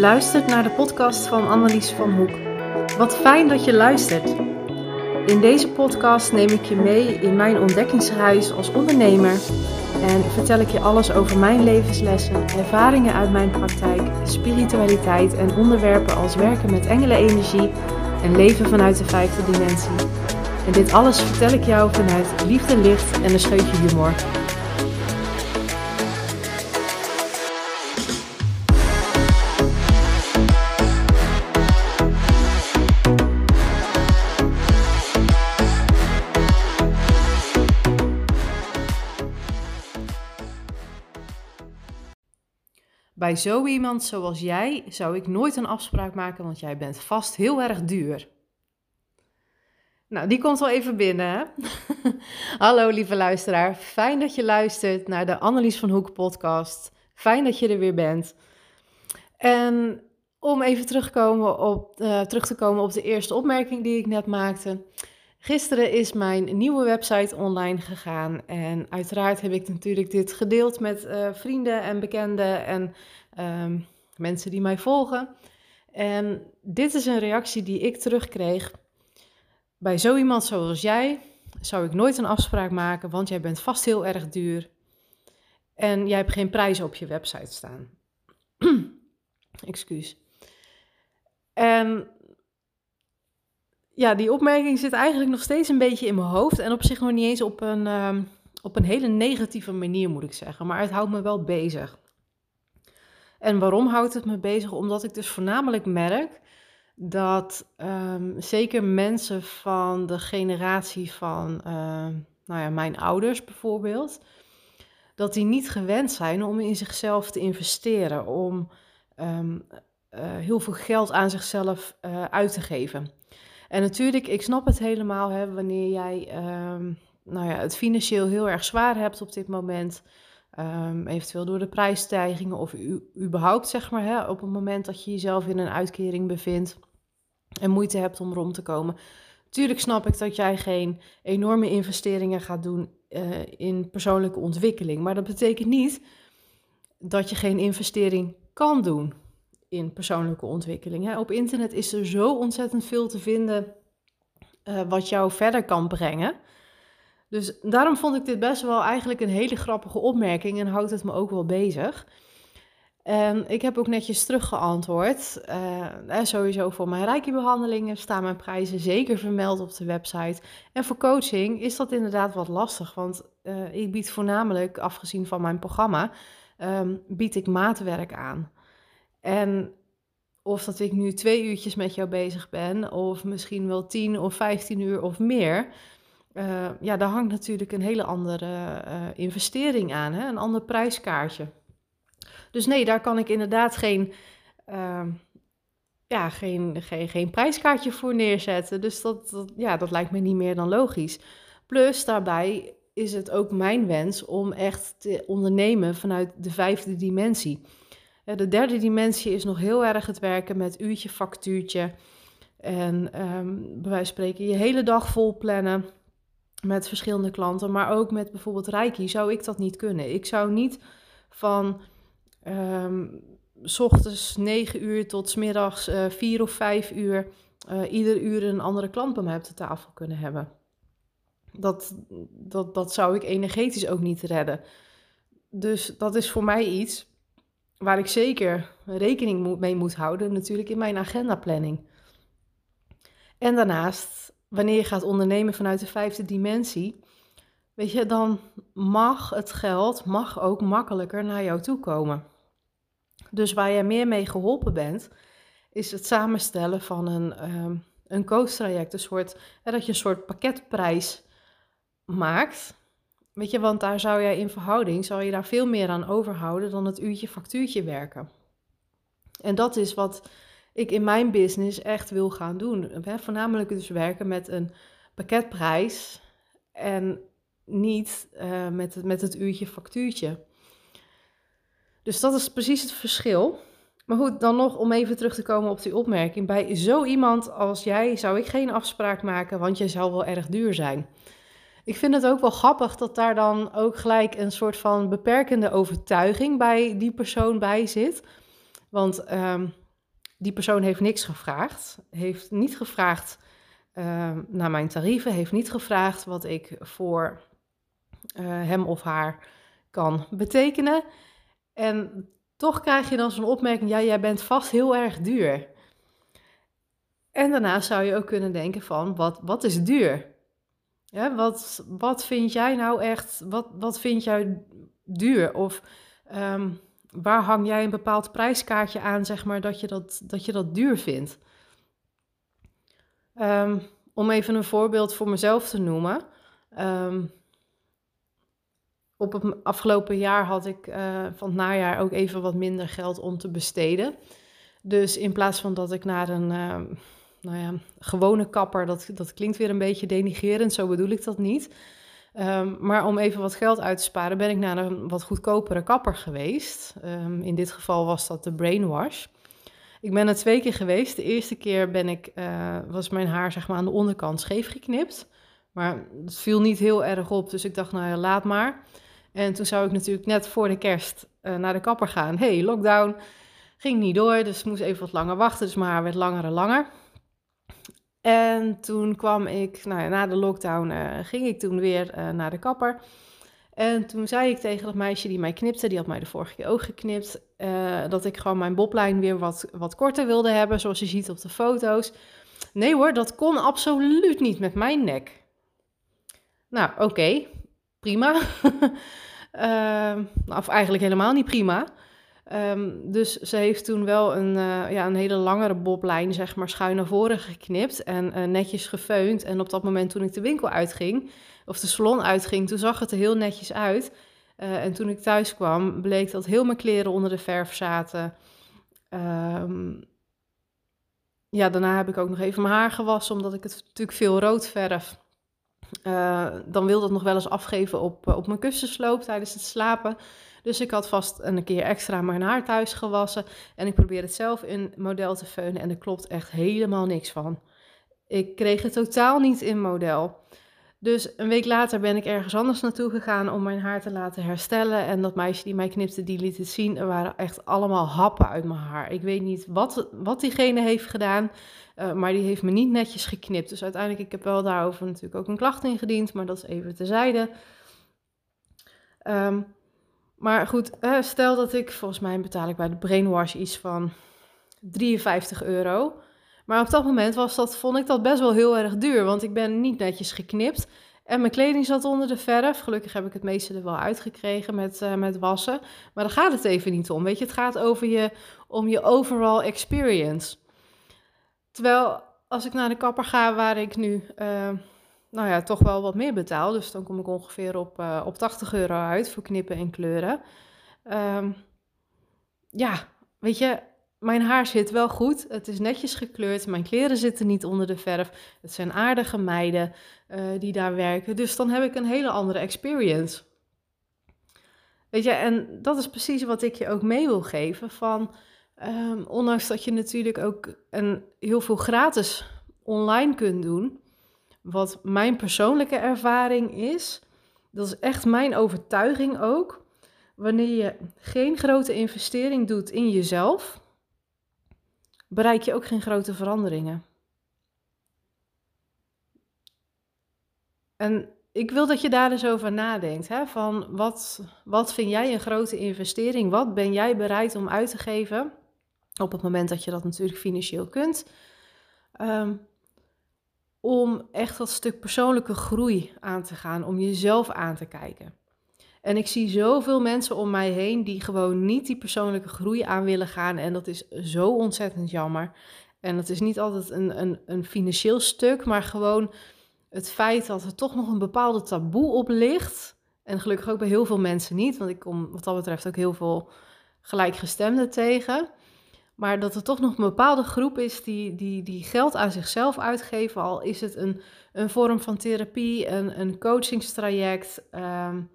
luistert naar de podcast van Annelies van Hoek. Wat fijn dat je luistert. In deze podcast neem ik je mee in mijn ontdekkingsreis als ondernemer en vertel ik je alles over mijn levenslessen, ervaringen uit mijn praktijk, spiritualiteit en onderwerpen als werken met engelenenergie en leven vanuit de vijfde dimensie. En dit alles vertel ik jou vanuit liefde, licht en een scheutje humor. Bij zo iemand zoals jij zou ik nooit een afspraak maken, want jij bent vast heel erg duur. Nou, die komt wel even binnen. Hallo lieve luisteraar, fijn dat je luistert naar de Annelies van Hoek podcast. Fijn dat je er weer bent. En om even op, uh, terug te komen op de eerste opmerking die ik net maakte. Gisteren is mijn nieuwe website online gegaan en uiteraard heb ik natuurlijk dit gedeeld met uh, vrienden en bekenden en um, mensen die mij volgen. En dit is een reactie die ik terugkreeg. Bij zo iemand zoals jij zou ik nooit een afspraak maken, want jij bent vast heel erg duur en jij hebt geen prijzen op je website staan. Excuus. En ja, die opmerking zit eigenlijk nog steeds een beetje in mijn hoofd. En op zich nog niet eens op een, um, op een hele negatieve manier, moet ik zeggen. Maar het houdt me wel bezig. En waarom houdt het me bezig? Omdat ik dus voornamelijk merk dat um, zeker mensen van de generatie van uh, nou ja, mijn ouders bijvoorbeeld, dat die niet gewend zijn om in zichzelf te investeren, om uh, heel veel geld aan zichzelf uh, uit te geven. En natuurlijk, ik snap het helemaal, hè, wanneer jij um, nou ja, het financieel heel erg zwaar hebt op dit moment. Um, eventueel door de prijsstijgingen of u, überhaupt, zeg maar, hè, op het moment dat je jezelf in een uitkering bevindt en moeite hebt om rond te komen. Tuurlijk snap ik dat jij geen enorme investeringen gaat doen uh, in persoonlijke ontwikkeling. Maar dat betekent niet dat je geen investering kan doen in persoonlijke ontwikkeling. Hè. Op internet is er zo ontzettend veel te vinden uh, wat jou verder kan brengen. Dus daarom vond ik dit best wel eigenlijk een hele grappige opmerking en houdt het me ook wel bezig. En ik heb ook netjes teruggeantwoord. Uh, sowieso voor mijn reiki-behandelingen staan mijn prijzen zeker vermeld op de website. En voor coaching is dat inderdaad wat lastig, want ik bied voornamelijk, afgezien van mijn programma, um, bied ik maatwerk aan. En of dat ik nu twee uurtjes met jou bezig ben, of misschien wel tien of vijftien uur of meer, uh, ja, daar hangt natuurlijk een hele andere uh, investering aan, hè? een ander prijskaartje. Dus nee, daar kan ik inderdaad geen, uh, ja, geen, geen, geen prijskaartje voor neerzetten. Dus dat, dat, ja, dat lijkt me niet meer dan logisch. Plus daarbij is het ook mijn wens om echt te ondernemen vanuit de vijfde dimensie. De derde dimensie is nog heel erg het werken met uurtje, factuurtje. En um, spreken je hele dag vol plannen met verschillende klanten. Maar ook met bijvoorbeeld Reiki zou ik dat niet kunnen. Ik zou niet van um, s ochtends 9 uur tot middags uh, 4 of 5 uur uh, ieder uur een andere klant bij mij op de tafel kunnen hebben. Dat, dat, dat zou ik energetisch ook niet redden. Dus dat is voor mij iets waar ik zeker rekening mee moet houden, natuurlijk in mijn agendaplanning. En daarnaast, wanneer je gaat ondernemen vanuit de vijfde dimensie, weet je, dan mag het geld mag ook makkelijker naar jou toe komen. Dus waar je meer mee geholpen bent, is het samenstellen van een, um, een coach-traject. Een soort, dat je een soort pakketprijs maakt Weet je, want daar zou jij in verhouding, zou je daar veel meer aan overhouden dan het uurtje factuurtje werken. En dat is wat ik in mijn business echt wil gaan doen. Voornamelijk dus werken met een pakketprijs en niet uh, met, het, met het uurtje factuurtje. Dus dat is precies het verschil. Maar goed, dan nog om even terug te komen op die opmerking. Bij zo iemand als jij zou ik geen afspraak maken, want jij zou wel erg duur zijn. Ik vind het ook wel grappig dat daar dan ook gelijk een soort van beperkende overtuiging bij die persoon bij zit. Want um, die persoon heeft niks gevraagd. Heeft niet gevraagd uh, naar mijn tarieven. Heeft niet gevraagd wat ik voor uh, hem of haar kan betekenen. En toch krijg je dan zo'n opmerking: ja, jij bent vast heel erg duur. En daarna zou je ook kunnen denken: van wat, wat is duur? Ja, wat, wat vind jij nou echt, wat, wat vind jij duur? Of um, waar hang jij een bepaald prijskaartje aan, zeg maar, dat je dat, dat, je dat duur vindt? Um, om even een voorbeeld voor mezelf te noemen. Um, op het afgelopen jaar had ik uh, van het najaar ook even wat minder geld om te besteden. Dus in plaats van dat ik naar een nou ja, gewone kapper, dat, dat klinkt weer een beetje denigerend, zo bedoel ik dat niet. Um, maar om even wat geld uit te sparen, ben ik naar een wat goedkopere kapper geweest. Um, in dit geval was dat de Brainwash. Ik ben er twee keer geweest. De eerste keer ben ik, uh, was mijn haar zeg maar aan de onderkant scheef geknipt. Maar het viel niet heel erg op, dus ik dacht, nou ja, laat maar. En toen zou ik natuurlijk net voor de kerst uh, naar de kapper gaan. hey, lockdown. Ging niet door, dus moest even wat langer wachten. Dus mijn haar werd langer en langer. En toen kwam ik, nou ja, na de lockdown uh, ging ik toen weer uh, naar de kapper. En toen zei ik tegen dat meisje die mij knipte, die had mij de vorige keer ook geknipt, uh, dat ik gewoon mijn boblijn weer wat, wat korter wilde hebben, zoals je ziet op de foto's. Nee hoor, dat kon absoluut niet met mijn nek. Nou, oké, prima. of eigenlijk helemaal niet prima. Um, dus ze heeft toen wel een, uh, ja, een hele langere boblijn, zeg maar, schuin naar voren geknipt en uh, netjes gefeund. En op dat moment toen ik de winkel uitging, of de salon uitging, toen zag het er heel netjes uit. Uh, en toen ik thuis kwam, bleek dat heel mijn kleren onder de verf zaten. Um, ja, daarna heb ik ook nog even mijn haar gewassen, omdat ik het natuurlijk veel rood verf. dan wil dat nog wel eens afgeven op, op mijn kussensloop tijdens het slapen. Dus ik had vast een keer extra mijn haar thuis gewassen. En ik probeer het zelf in model te feunen. En er klopt echt helemaal niks van. Ik kreeg het totaal niet in model. Dus een week later ben ik ergens anders naartoe gegaan om mijn haar te laten herstellen. En dat meisje die mij knipte, die liet het zien. Er waren echt allemaal happen uit mijn haar. Ik weet niet wat, wat diegene heeft gedaan, uh, maar die heeft me niet netjes geknipt. Dus uiteindelijk, ik heb wel daarover natuurlijk ook een klacht ingediend, maar dat is even terzijde. Um, maar goed, stel dat ik, volgens mij betaal ik bij de Brainwash iets van 53 euro. Maar op dat moment was dat, vond ik dat best wel heel erg duur, want ik ben niet netjes geknipt. En mijn kleding zat onder de verf. Gelukkig heb ik het meeste er wel uitgekregen met, uh, met wassen. Maar daar gaat het even niet om. Weet je, het gaat over je, om je overall experience. Terwijl als ik naar de kapper ga, waar ik nu uh, nou ja, toch wel wat meer betaal. Dus dan kom ik ongeveer op, uh, op 80 euro uit voor knippen en kleuren. Um, ja, weet je, mijn haar zit wel goed. Het is netjes gekleurd. Mijn kleren zitten niet onder de verf. Het zijn aardige meiden uh, die daar werken. Dus dan heb ik een hele andere experience. Weet je, en dat is precies wat ik je ook mee wil geven. Van, um, ondanks dat je natuurlijk ook een, heel veel gratis online kunt doen wat mijn persoonlijke ervaring is, dat is echt mijn overtuiging ook. Wanneer je geen grote investering doet in jezelf, bereik je ook geen grote veranderingen. En ik wil dat je daar eens over nadenkt. Hè? Van wat, wat vind jij een grote investering? Wat ben jij bereid om uit te geven? Op het moment dat je dat natuurlijk financieel kunt. Um, om echt dat stuk persoonlijke groei aan te gaan, om jezelf aan te kijken. En ik zie zoveel mensen om mij heen die gewoon niet die persoonlijke groei aan willen gaan. En dat is zo ontzettend jammer. En dat is niet altijd een, een, een financieel stuk, maar gewoon het feit dat er toch nog een bepaalde taboe op ligt. En gelukkig ook bij heel veel mensen niet, want ik kom wat dat betreft ook heel veel gelijkgestemden tegen. Maar dat er toch nog een bepaalde groep is die, die, die geld aan zichzelf uitgeven. Al is het een, een vorm van therapie, een, een coachingstraject, um,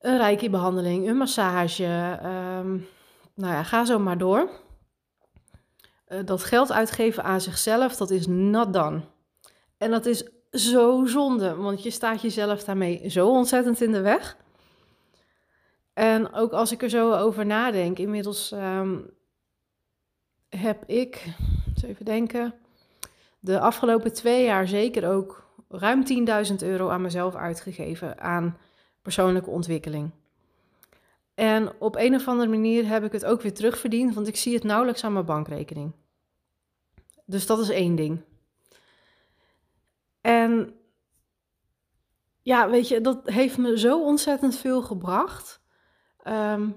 een reiki-behandeling, een massage. Um, nou ja, ga zo maar door. Uh, dat geld uitgeven aan zichzelf, dat is not done. En dat is zo zonde, want je staat jezelf daarmee zo ontzettend in de weg. En ook als ik er zo over nadenk, inmiddels um, heb ik, even denken, de afgelopen twee jaar zeker ook ruim 10.000 euro aan mezelf uitgegeven aan persoonlijke ontwikkeling. En op een of andere manier heb ik het ook weer terugverdiend, want ik zie het nauwelijks aan mijn bankrekening. Dus dat is één ding. En ja, weet je, dat heeft me zo ontzettend veel gebracht. Ehm,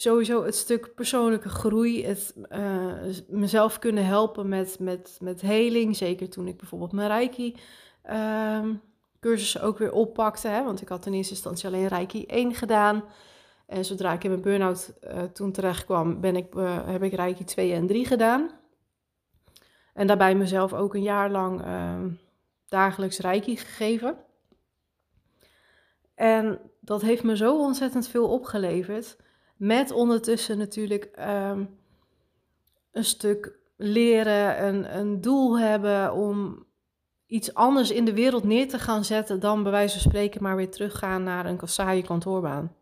sowieso het stuk persoonlijke groei, het uh, mezelf kunnen helpen met, met, met heling. Zeker toen ik bijvoorbeeld mijn Reiki uh, ook weer oppakte. Hè, want ik had in eerste instantie alleen Reiki 1 gedaan. En zodra ik in mijn burn-out uh, toen terecht kwam, ben ik, uh, heb ik Reiki 2 en 3 gedaan. En daarbij mezelf ook een jaar lang ehm, dagelijks Reiki gegeven. En dat heeft me zo ontzettend veel opgeleverd. Met ondertussen natuurlijk um, een stuk leren, een, een doel hebben om iets anders in de wereld neer te gaan zetten dan bij wijze van spreken maar weer teruggaan naar een saaie kantoorbaan.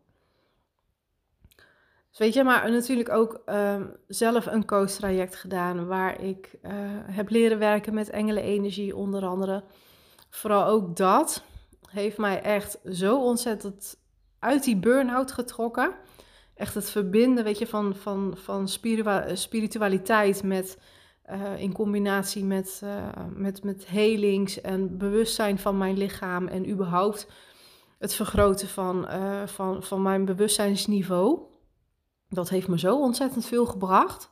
Dus weet je, maar natuurlijk ook um, zelf een coach traject gedaan waar ik uh, heb leren werken met engelenenergie onder andere. Vooral ook dat heeft mij echt zo ontzettend uit die burn-out getrokken. Echt het verbinden, weet je, van, van, van spiritualiteit met, uh, in combinatie met, uh, met, met helings en bewustzijn van mijn lichaam en überhaupt het vergroten van, uh, van, van mijn bewustzijnsniveau. Dat heeft me zo ontzettend veel gebracht.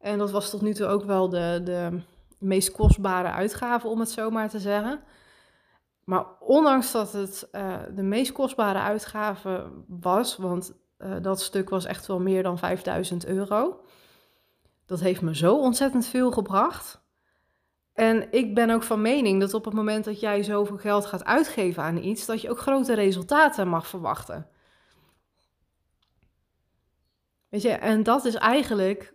En dat was tot nu toe ook wel de, de meest kostbare uitgave, om het zo maar te zeggen. Maar ondanks dat het de meest kostbare uitgave was, want uh, dat stuk was echt wel meer dan 5000 euro. Dat heeft me zo ontzettend veel gebracht. En ik ben ook van mening dat op het moment dat jij zoveel geld gaat uitgeven aan iets, dat je ook grote resultaten mag verwachten. Weet je, en dat is eigenlijk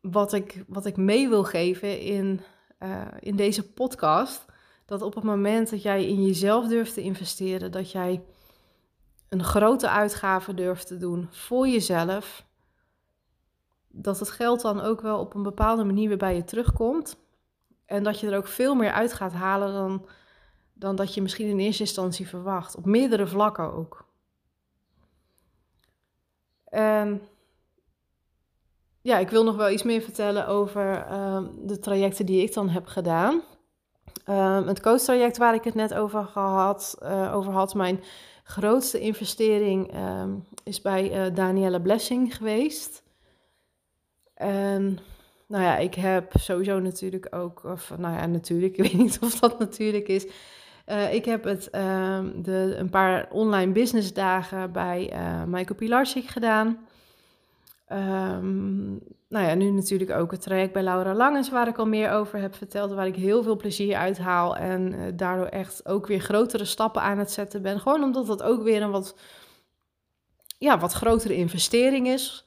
wat ik, wat ik mee wil geven in, uh, in deze podcast. Dat op het moment dat jij in jezelf durft te investeren, dat jij een grote uitgave durft te doen voor jezelf, dat het geld dan ook wel op een bepaalde manier weer bij je terugkomt. En dat je er ook veel meer uit gaat halen dan, dan dat je misschien in eerste instantie verwacht. Op meerdere vlakken ook. En ja, ik wil nog wel iets meer vertellen over uh, de trajecten die ik dan heb gedaan. Uh, het coach-traject waar ik het net over, gehad, uh, over had, mijn grootste investering ehm, is bij uh, Danielle Blessing geweest. En nou ja, ik heb sowieso natuurlijk ook, of nou ja, natuurlijk, ik weet niet of dat natuurlijk is. Uh, ik heb het, uh, de, een paar online business dagen bij uh, Michael Pilarsik gedaan. Um, nou ja, nu natuurlijk ook het traject bij Laura Langens, waar ik al meer over heb verteld, waar ik heel veel plezier uit haal en uh, daardoor echt ook weer grotere stappen aan het zetten ben. Gewoon omdat dat ook weer een wat, ja, wat grotere investering is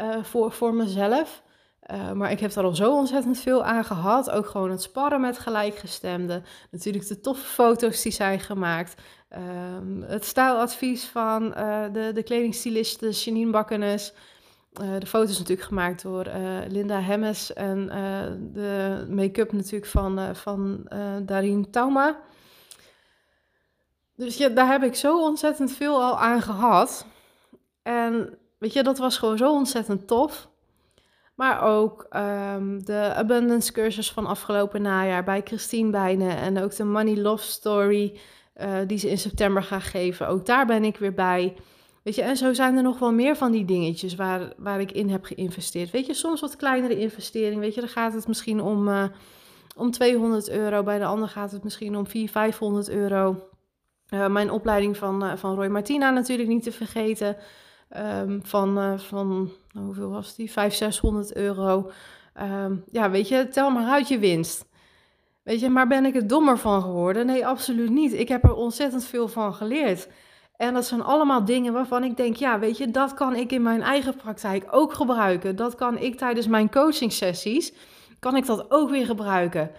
uh, voor, voor mezelf. Uh, maar ik heb er al zo ontzettend veel aan gehad. Ook gewoon het sparren met gelijkgestemden. Natuurlijk de toffe foto's die zijn gemaakt. Um, het stijladvies van de, de kledingstyliste Janine Bakkenes. Uh, de foto's natuurlijk gemaakt door uh, Linda Hemmes en uh, de make-up natuurlijk van, van Darien Tauma. Dus ja, daar heb ik zo ontzettend veel al aan gehad. En weet je, dat was gewoon zo ontzettend tof. Maar ook um, de Abundance cursus van afgelopen najaar bij Christine Bijnen. En ook de Money Love Story die ze in september gaat geven. Ook daar ben ik weer bij. Weet je, en zo zijn er nog wel meer van die dingetjes waar, waar ik in heb geïnvesteerd. Weet je, soms wat kleinere investering. Weet je, dan gaat het misschien om, uh, om 200 euro. Bij de ander gaat het misschien om 400, 500 euro. Uh, mijn opleiding van, uh, van Roy Martina natuurlijk niet te vergeten. Um, van, van hoeveel was die? 500, 600 euro. Um, ja, weet je, tel maar uit je winst. Weet je, maar ben ik er dommer van geworden? Nee, absoluut niet. Ik heb er ontzettend veel van geleerd. En dat zijn allemaal dingen waarvan ik denk, ja, weet je, dat kan ik in mijn eigen praktijk ook gebruiken. Dat kan ik tijdens mijn coaching sessies, kan ik dat ook weer gebruiken.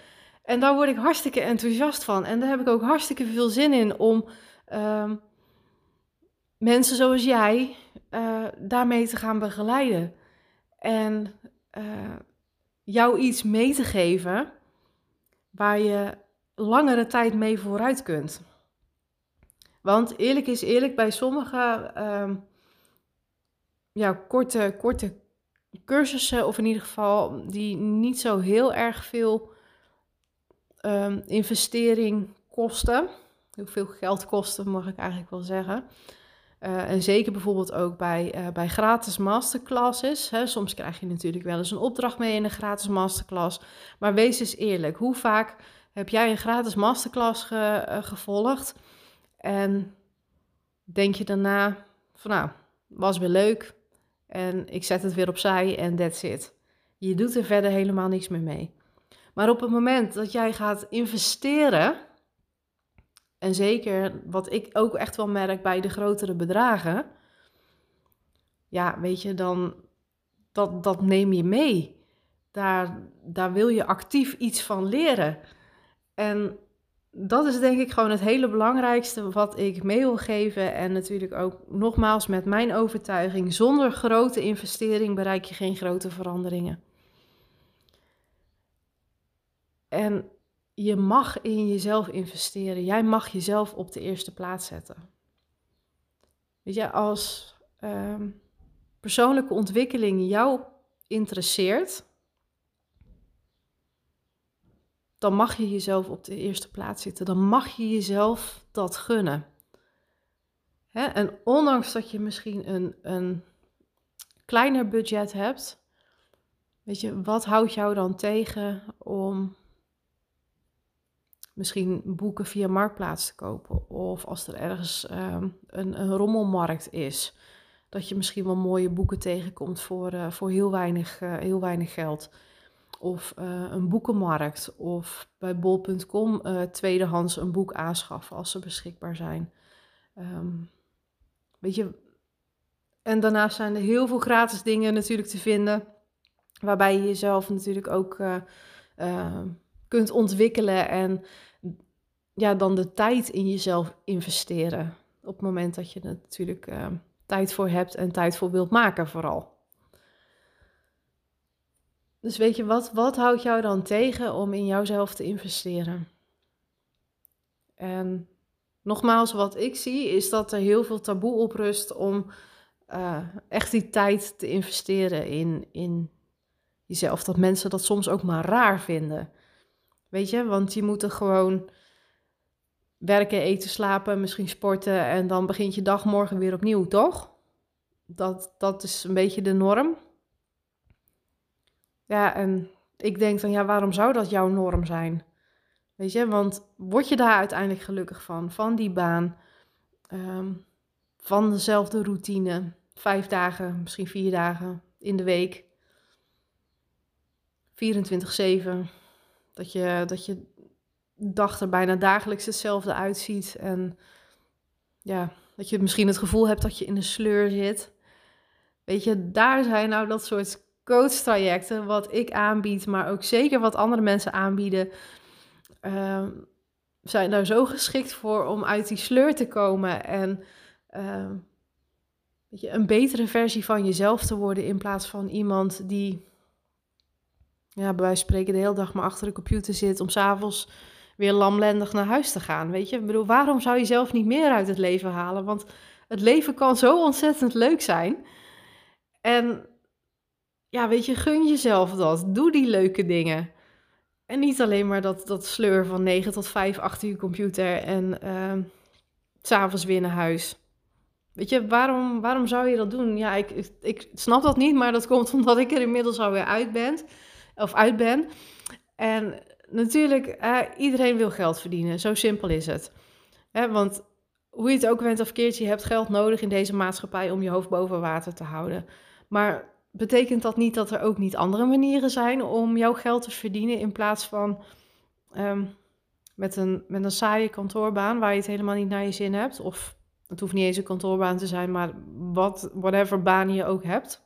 En daar word ik hartstikke enthousiast van. En daar heb ik ook hartstikke veel zin in om uh, mensen zoals jij uh, daarmee te gaan begeleiden. En jou iets mee te geven waar je langere tijd mee vooruit kunt. Want eerlijk is eerlijk, bij sommige ehm, ja, korte, korte cursussen, of in ieder geval die niet zo heel erg veel um, investering kosten, hoeveel geld kosten, mag ik eigenlijk wel zeggen. Uh, en zeker bijvoorbeeld ook bij, uh, bij gratis masterclasses. Hè. Soms krijg je natuurlijk wel eens een opdracht mee in een gratis masterclass. Maar wees eens eerlijk, hoe vaak heb jij een gratis masterclass ge, uh, gevolgd? En denk je daarna van nou, was weer leuk. En ik zet het weer opzij en that's it. Je doet er verder helemaal niks meer mee. Maar op het moment dat jij gaat investeren, en zeker wat ik ook echt wel merk bij de grotere bedragen, ja, weet je, dan dat, dat neem je mee. Daar, daar wil je actief iets van leren. En dat is denk ik gewoon het hele belangrijkste wat ik mee wil geven. En natuurlijk ook nogmaals met mijn overtuiging: zonder grote investering bereik je geen grote veranderingen. En je mag in jezelf investeren. Jij mag jezelf op de eerste plaats zetten. Weet je, als ehm, persoonlijke ontwikkeling jou interesseert, dan mag je jezelf op de eerste plaats zitten. Dan mag je jezelf dat gunnen. Hè? En ondanks dat je misschien een, een kleiner budget hebt, weet je, wat houdt jou dan tegen om misschien boeken via Marktplaats te kopen? Of als er ergens ehm, een, een rommelmarkt is, dat je misschien wel mooie boeken tegenkomt voor, uh, voor heel, weinig, uh, heel weinig geld of uh, een boekenmarkt of bij bol.com uh, tweedehands een boek aanschaffen als ze beschikbaar zijn. Um, weet je, en daarnaast zijn er heel veel gratis dingen natuurlijk te vinden, waarbij je jezelf natuurlijk ook uh, kunt ontwikkelen en ja, dan de tijd in jezelf investeren. Op het moment dat je er natuurlijk tijd voor hebt en tijd voor wilt maken vooral. Dus weet je, wat, wat houdt jou dan tegen om in jouzelf te investeren? En nogmaals, wat ik zie is dat er heel veel taboe op rust om uh, echt die tijd te investeren in, in jezelf. Dat mensen dat soms ook maar raar vinden. Weet je, want je moet er gewoon werken, eten, slapen, misschien sporten en dan begint je dag morgen weer opnieuw, toch? Dat, dat is een beetje de norm. Ja, en ik denk van ja, waarom zou dat jouw norm zijn? Weet je, want word je daar uiteindelijk gelukkig van? Van die baan, um, van dezelfde routine, vijf dagen, misschien vier dagen in de week, 24-7. Dat je, dat je dag er bijna dagelijks hetzelfde uitziet. En ja, dat je misschien het gevoel hebt dat je in een sleur zit. Weet je, daar zijn nou dat soort coachtrajecten, wat ik aanbied, maar ook zeker wat andere mensen aanbieden, uh, zijn daar zo geschikt voor om uit die sleur te komen en uh, weet je, een betere versie van jezelf te worden in plaats van iemand die, ja, bij wijze van spreken, de hele dag maar achter de computer zit om s'avonds weer lamlendig naar huis te gaan. Weet je, ik bedoel, waarom zou je zelf niet meer uit het leven halen? Want het leven kan zo ontzettend leuk zijn. En ja, weet je, gun jezelf dat. Doe die leuke dingen. En niet alleen maar dat, dat sleur van 9 tot 5 achter je computer en uh, s'avonds weer naar huis. Weet je, waarom, waarom zou je dat doen? Ja, ik, ik, snap dat niet, maar dat komt omdat ik er inmiddels alweer uit ben. Of uit ben. En natuurlijk, iedereen wil geld verdienen. Zo simpel is het. Hè, want hoe je het ook bent of keertje, je hebt geld nodig in deze maatschappij om je hoofd boven water te houden. Maar betekent dat niet dat er ook niet andere manieren zijn om jouw geld te verdienen in plaats van um, met, een, met een saaie kantoorbaan waar je het helemaal niet naar je zin hebt? Of het hoeft niet eens een kantoorbaan te zijn, maar wat, whatever baan je ook hebt.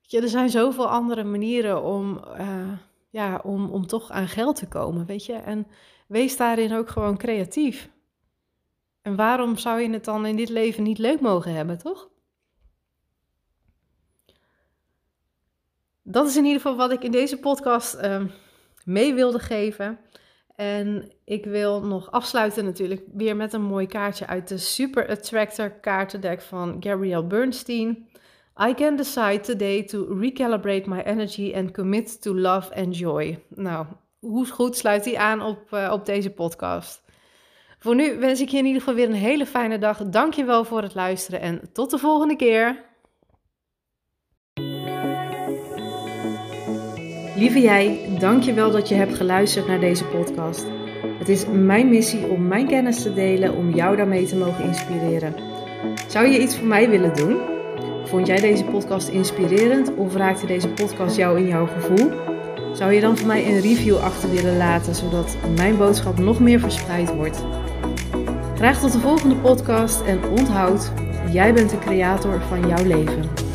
Ja, er zijn zoveel andere manieren om, uh, ja, om, om toch aan geld te komen, weet je. En wees daarin ook gewoon creatief. En waarom zou je het dan in dit leven niet leuk mogen hebben, toch? Dat is in ieder geval wat ik in deze podcast ehm, mee wilde geven. En ik wil nog afsluiten natuurlijk weer met een mooi kaartje uit de Super Attractor kaartendek van Gabrielle Bernstein. I can decide today to recalibrate my energy and commit to love and joy. Nou, hoe goed sluit die aan op, uh, op deze podcast? Voor nu wens ik je in ieder geval weer een hele fijne dag. Dank je wel voor het luisteren en tot de volgende keer. Lieve jij, dank wel dat je hebt geluisterd naar deze podcast. Het is mijn missie om mijn kennis te delen om jou daarmee te mogen inspireren. Zou je iets voor mij willen doen? Vond jij deze podcast inspirerend of raakte deze podcast jou in jouw gevoel? Zou je dan voor mij een review achter willen laten zodat mijn boodschap nog meer verspreid wordt? Graag tot de volgende podcast en onthoud, jij bent de creator van jouw leven.